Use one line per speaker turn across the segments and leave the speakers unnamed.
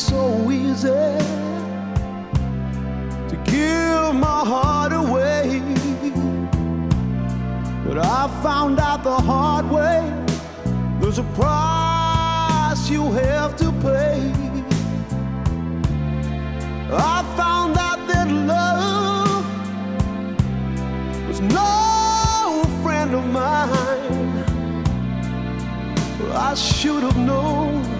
So easy to give my heart away. But I found out the hard way there's a price you have to pay. I found out that love was no friend of mine. I should have known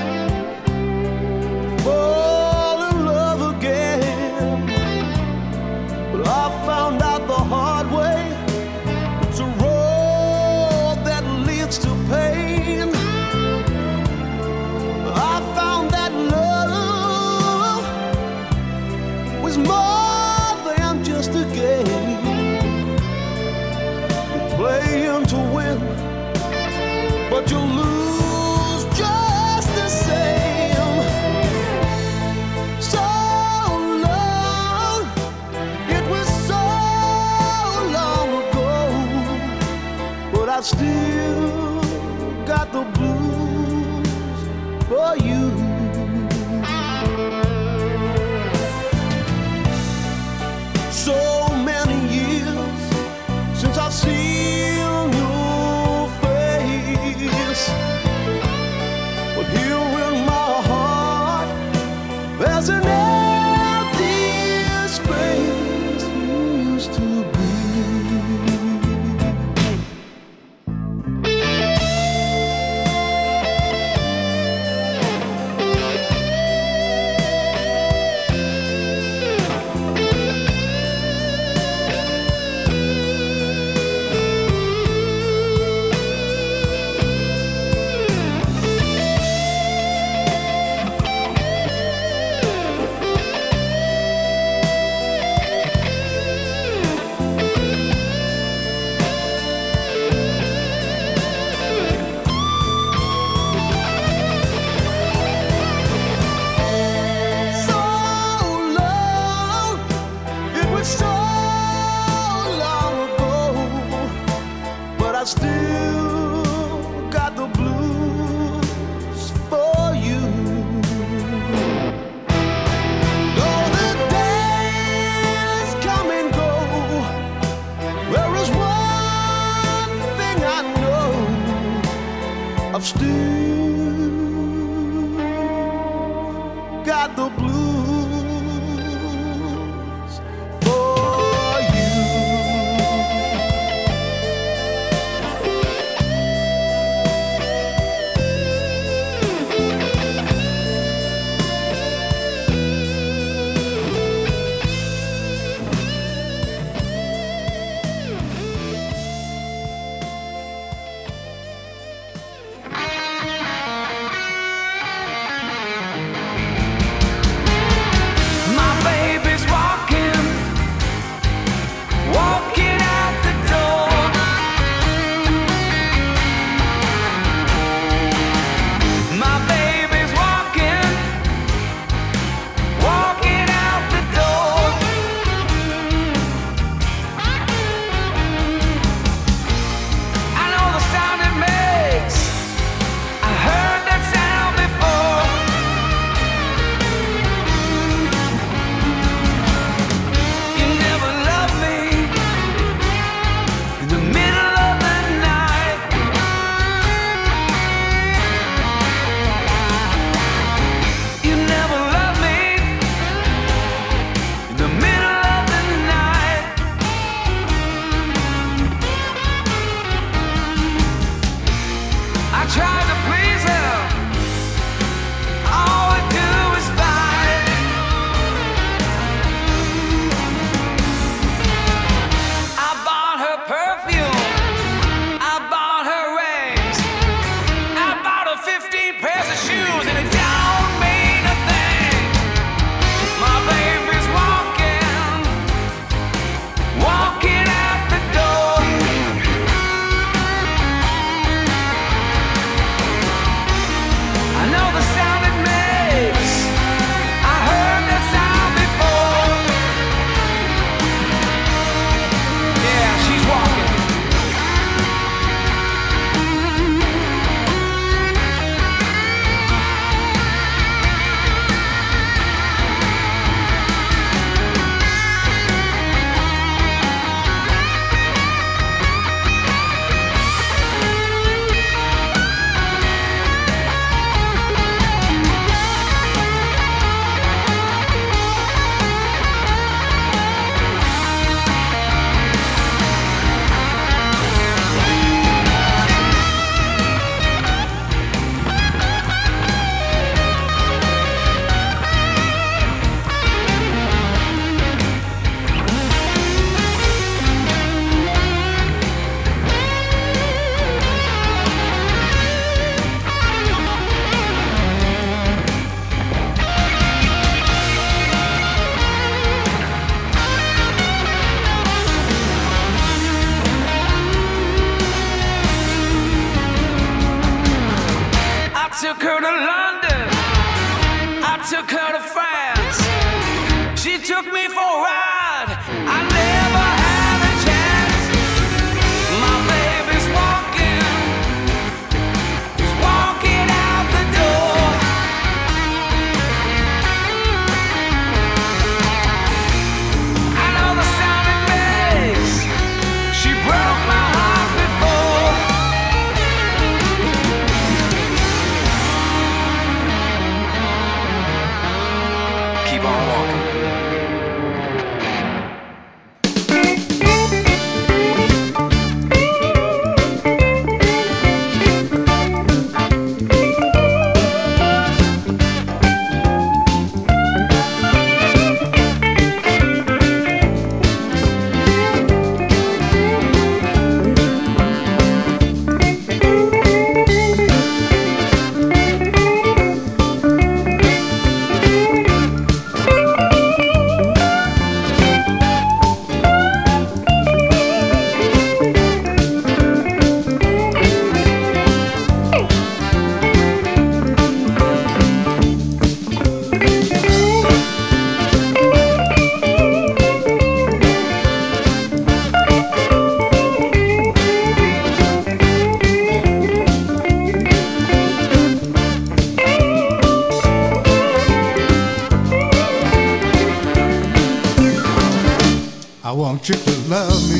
Still still got the blues
love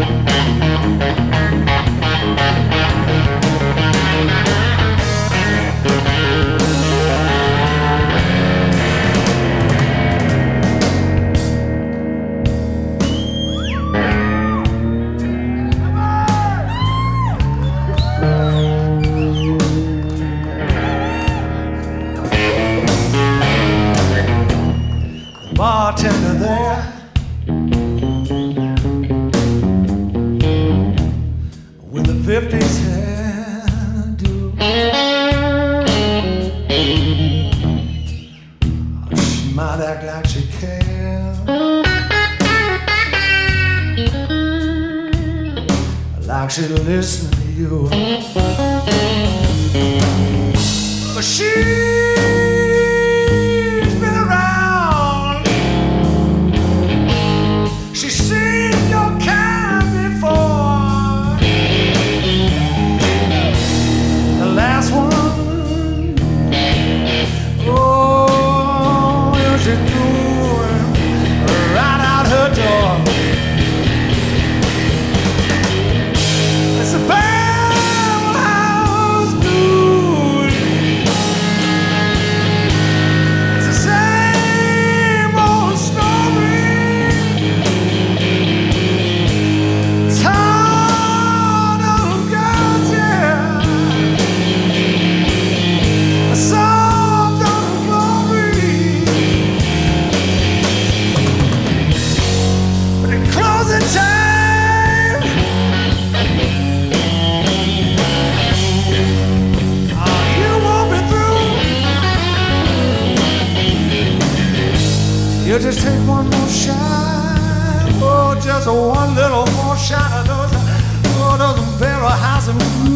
bartender You
just take one more shot. Oh, just one little more shot of those, oh, those barrel housing.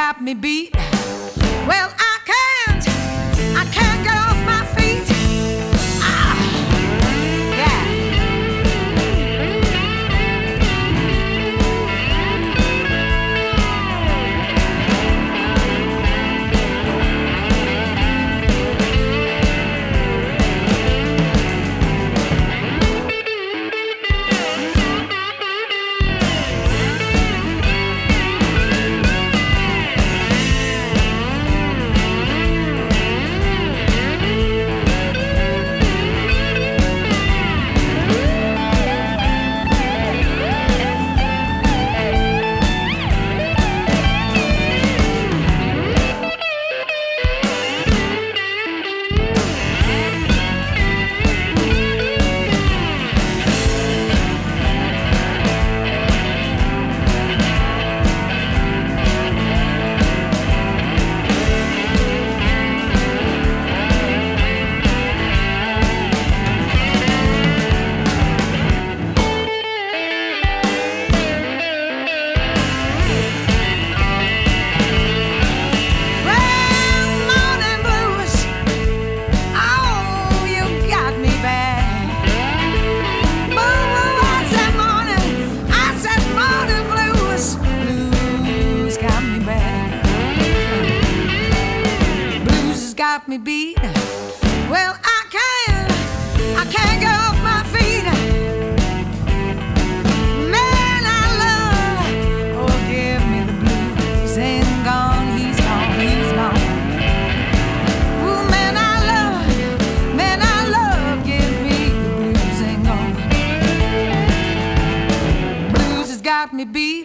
got me beat. Well, I me be.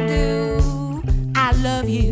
I do, I love you.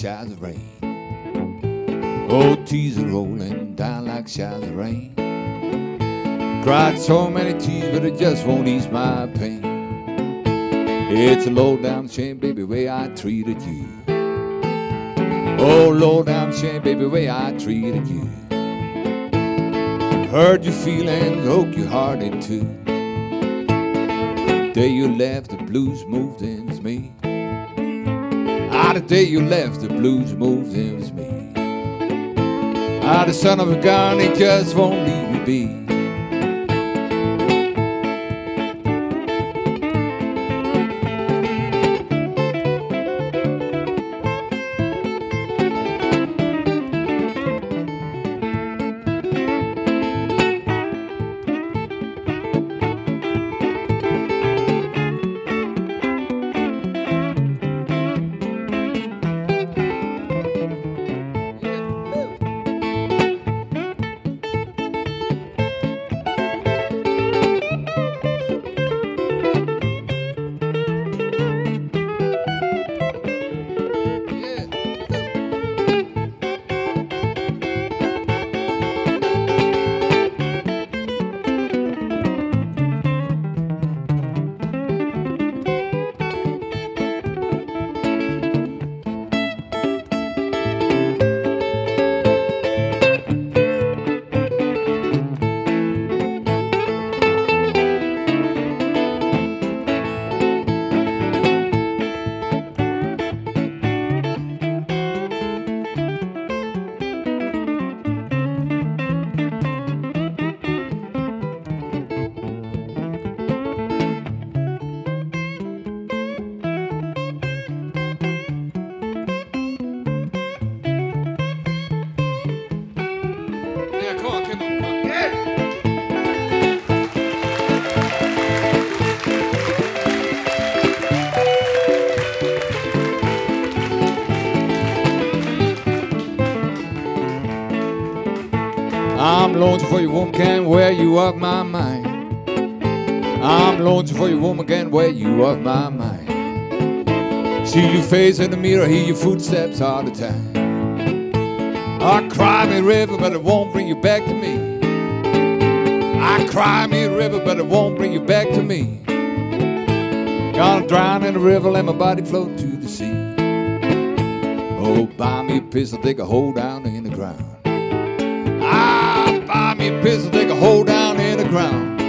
Showers of rain. Oh, tears are rolling down like showers of rain. Cried so many tears, but it just won't ease my pain. It's a low down shame, baby, way I treated you. Oh, low down shame, baby, way I treated you. Hurt your feelings, broke your heart in two. The day you left, the blues moved in. Ah, the day you left, the blues moved in with me. Ah, the son of a gun, he just won't leave me be. You, woman, can where you off my mind. I'm lonesome for you, woman, can where you off my mind. See your face in the mirror, hear your footsteps all the time. I cry me river, but it won't bring you back to me. I cry me river, but it won't bring you back to me. Gonna drown in the river, let my body float to the sea. Oh, buy me a pistol, take a hole down in the ground. Ah, buy me pistol, take a hole down in the ground.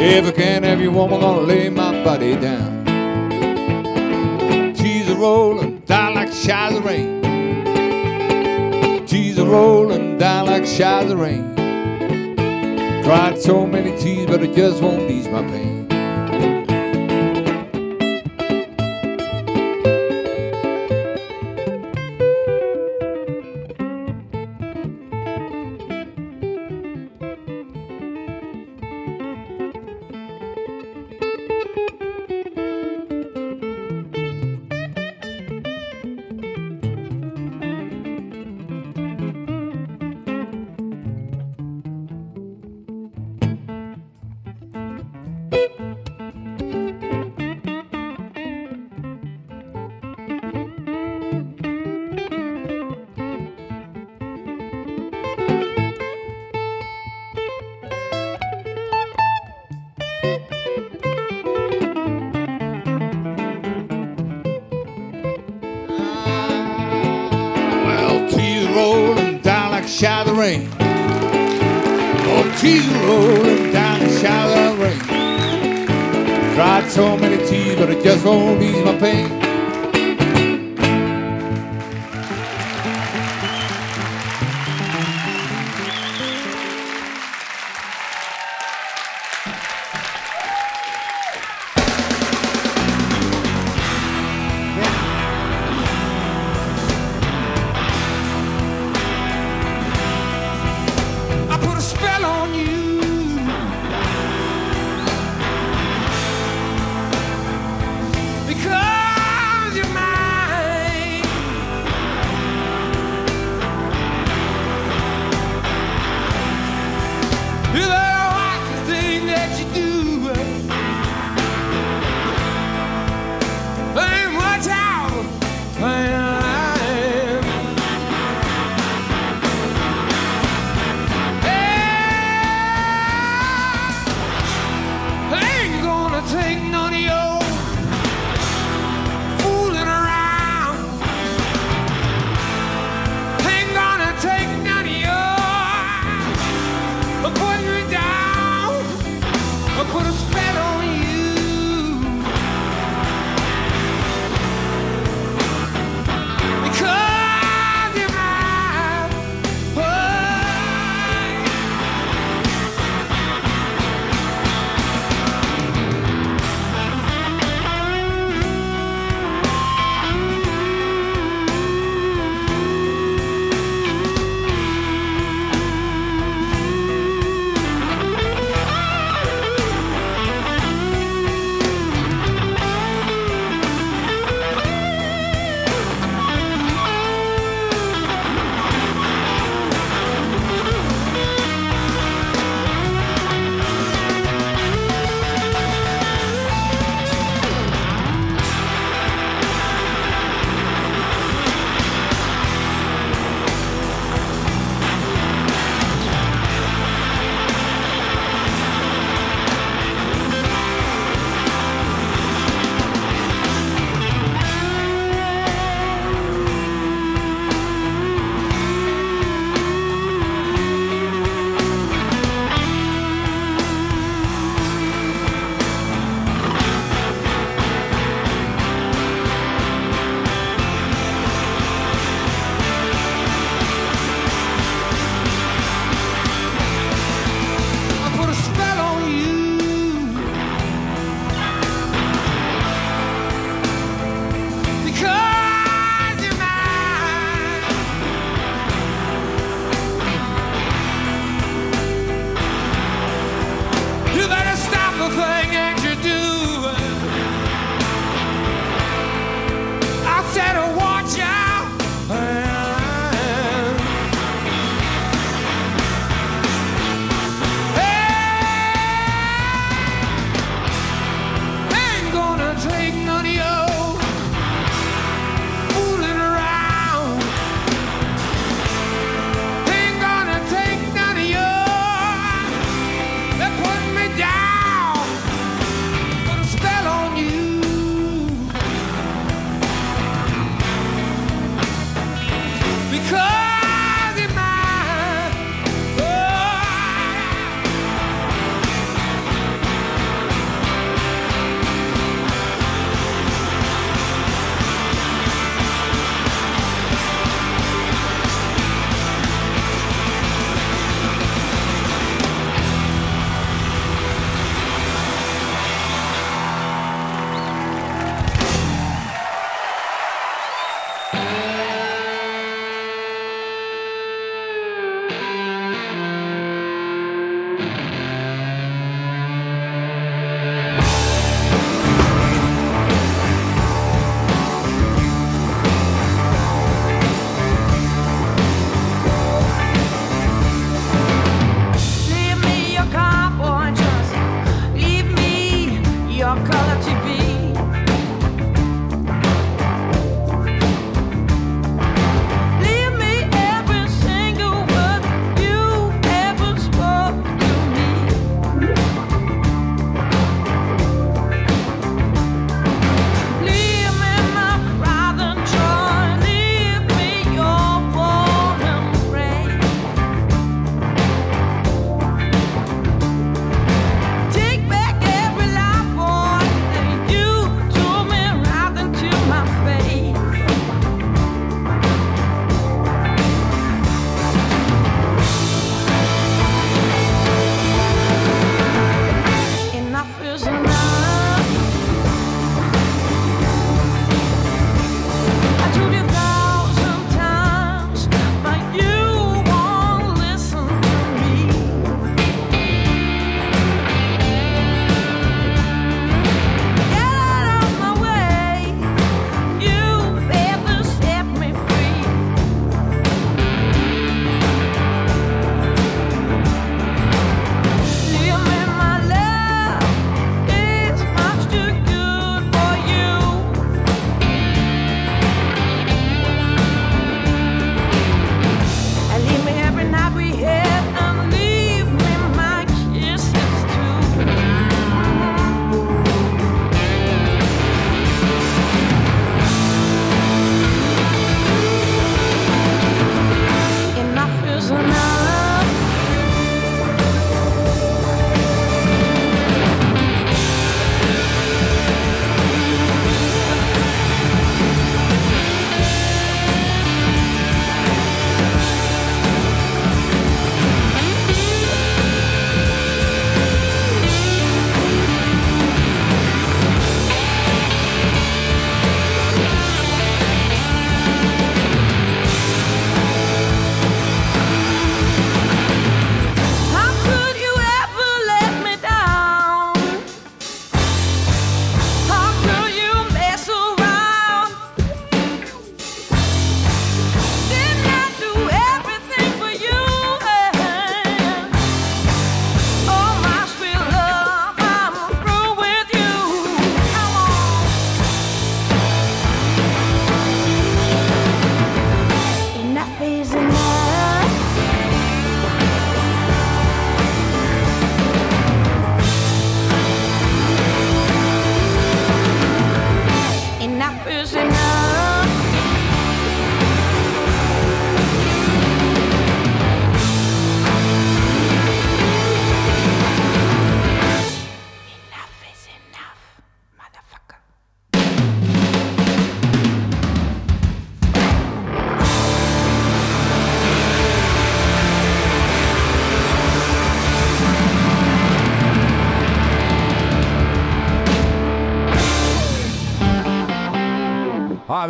If I can't have you, woman, gonna lay my body down. Tears are rolling down like showers of rain. Tears are rolling down like showers of rain. Cried so many tears, but it just won't ease my pain. Rain. Oh, tears rolling down a shower rain. Cried so many tears, but it just won't ease my pain.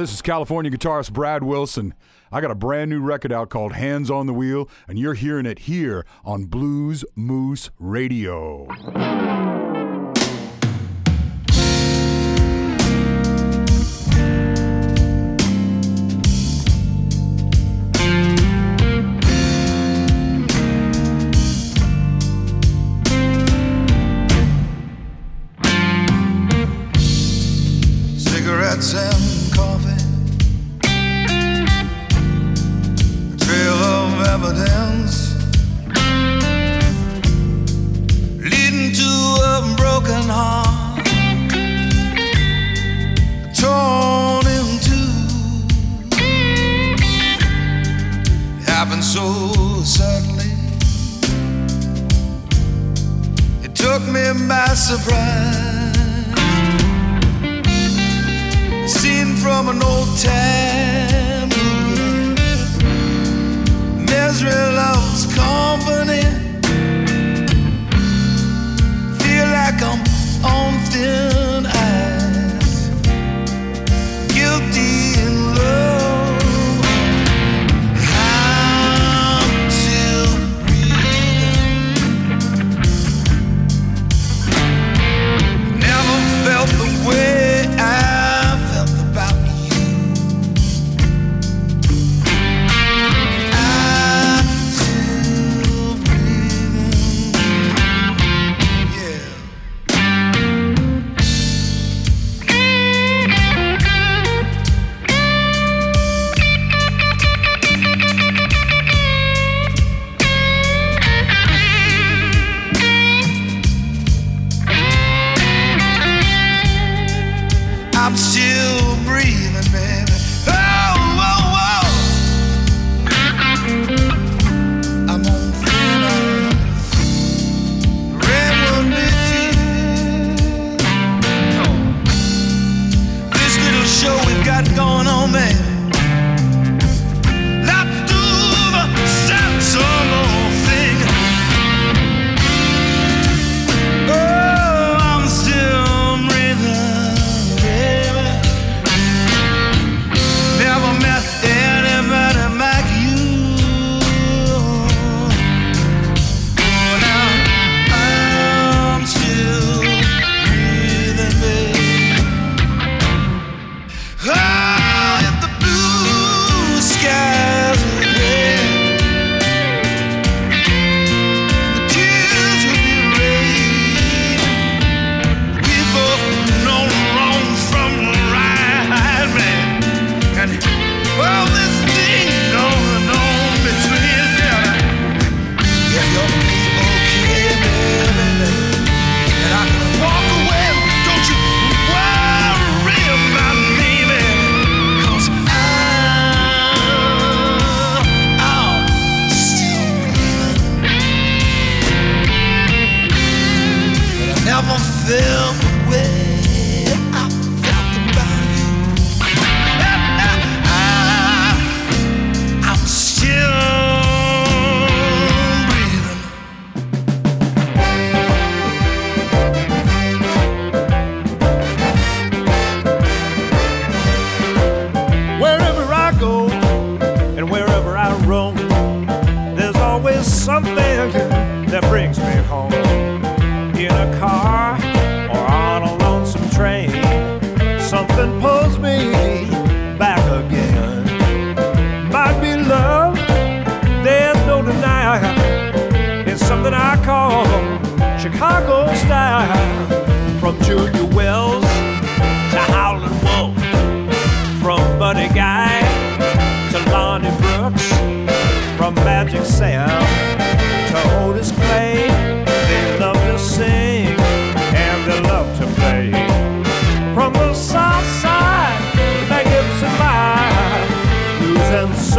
this is California guitarist Brad Wilson. I got a brand new record out called Hands on the Wheel, and you're hearing it here on Blues Moose Radio.
so suddenly. It took me by surprise. Seen from an old
town.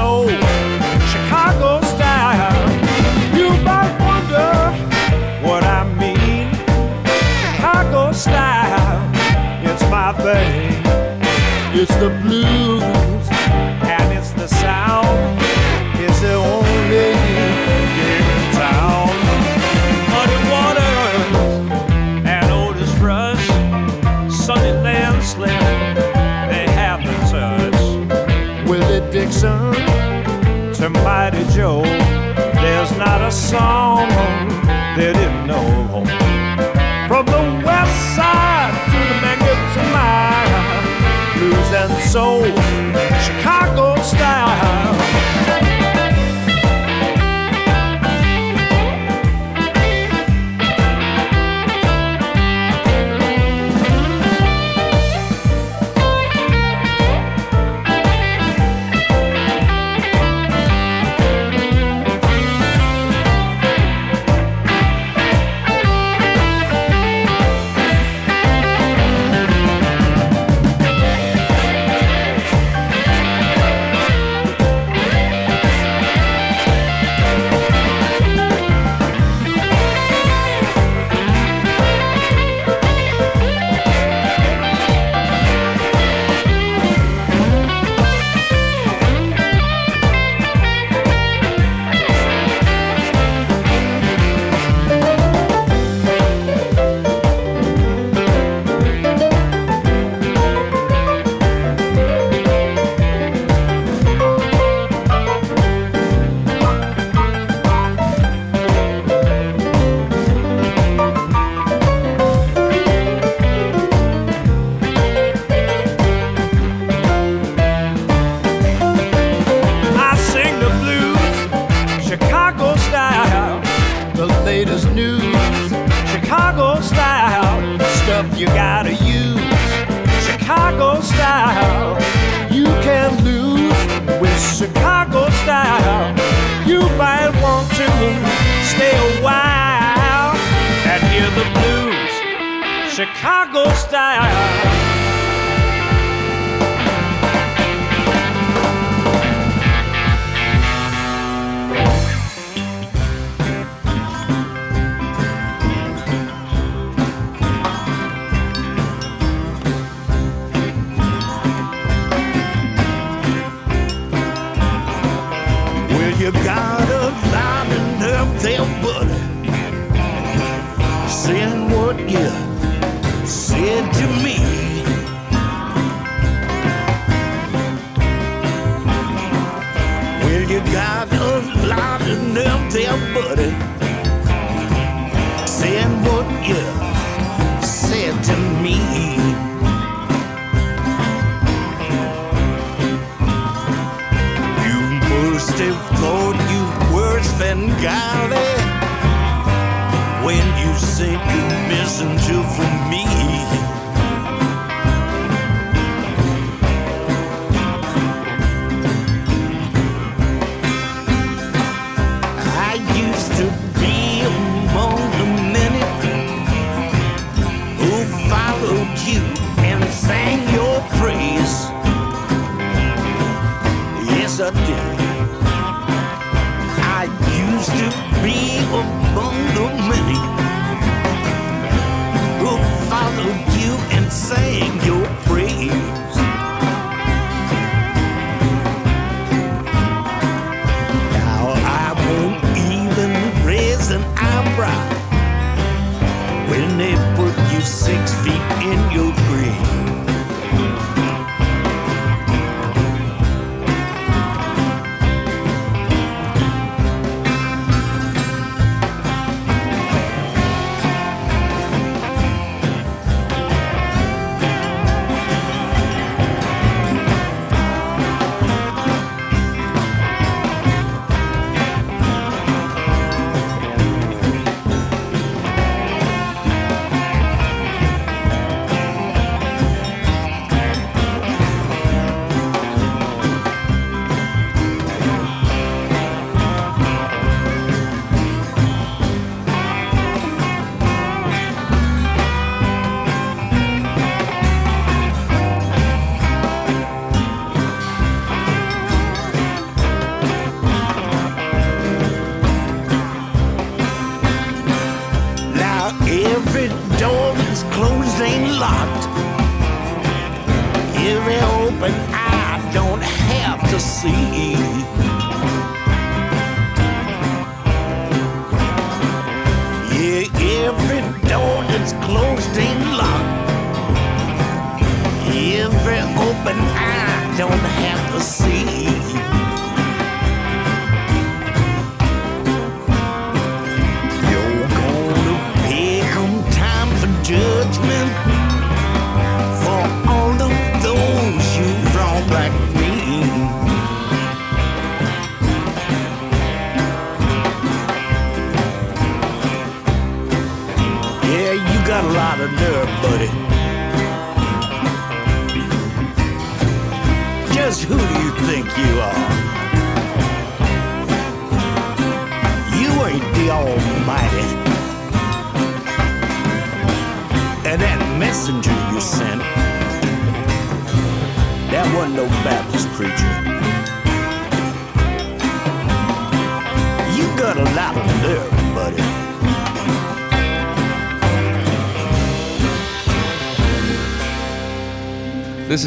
soul, Chicago style. You might wonder what I mean. Chicago style, it's my thing. It's the blues.
song they didn't know. From the west side to the magnificent mile, blues and soul.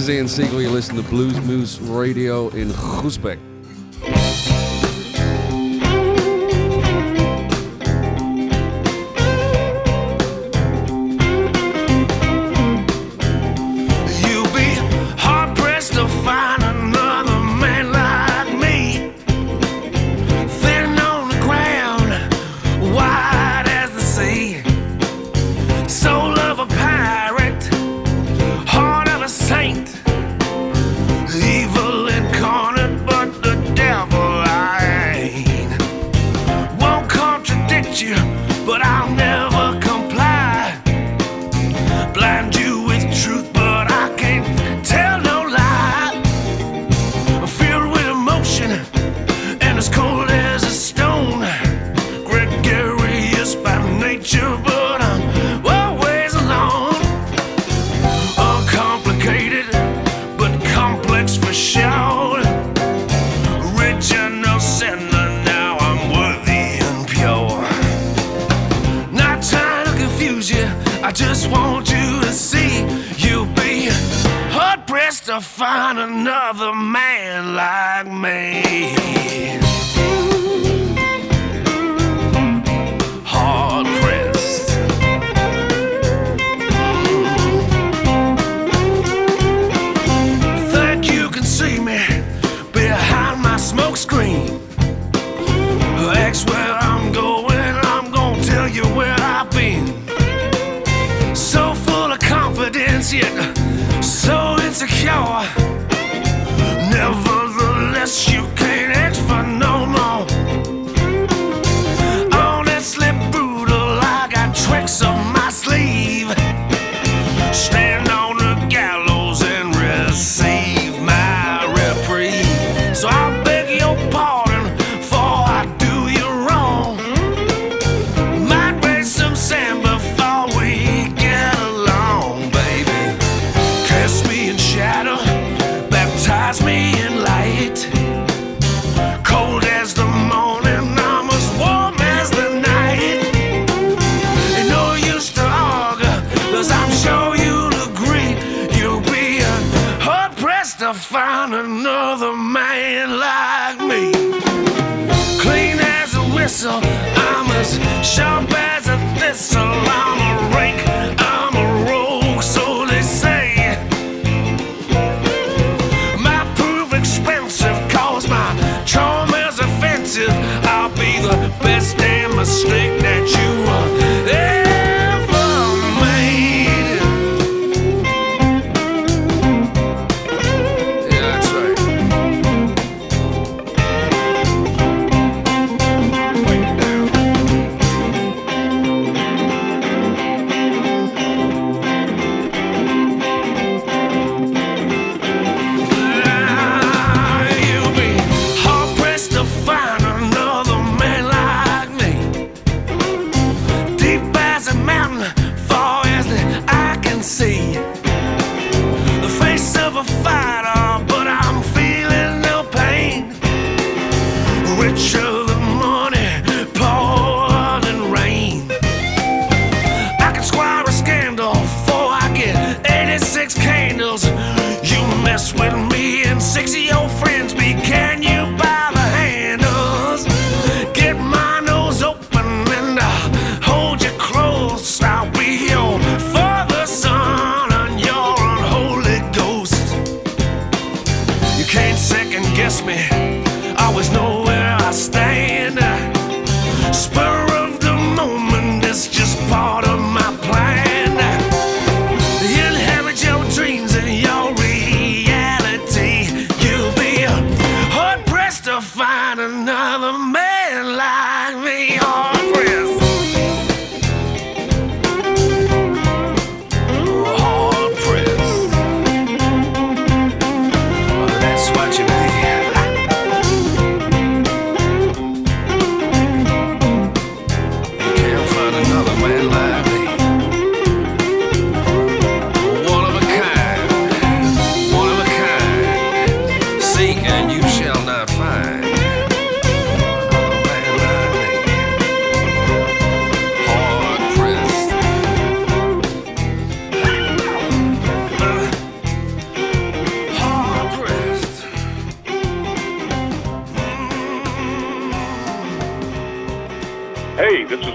is Ian Siegal. You listen to Blues Moose Radio in Groesbeek.
just want you to see you'll be hard pressed to find another man like me. mistake that you.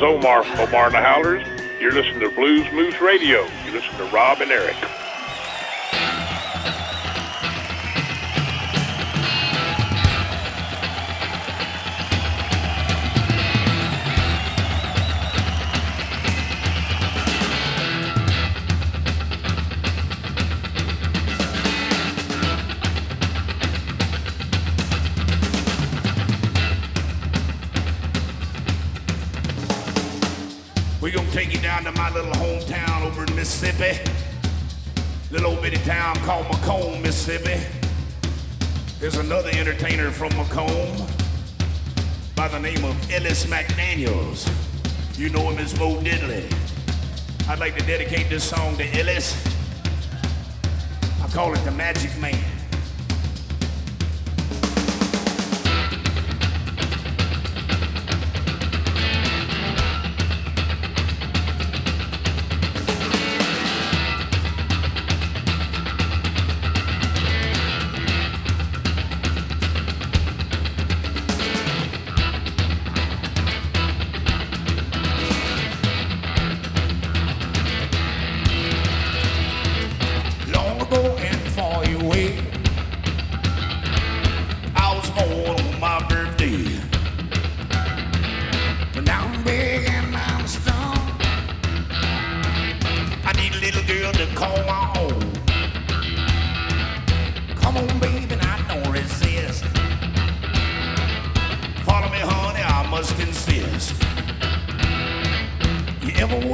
is
Omar from Omar and the Howlers. You're listening to Blues Moose Radio. You listen to Rob and Eric.
from McComb by the name of Ellis McDaniels. You know him as Bo Diddley. I'd like to dedicate this song to Ellis. I call it The Magic Man.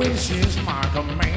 this is my command.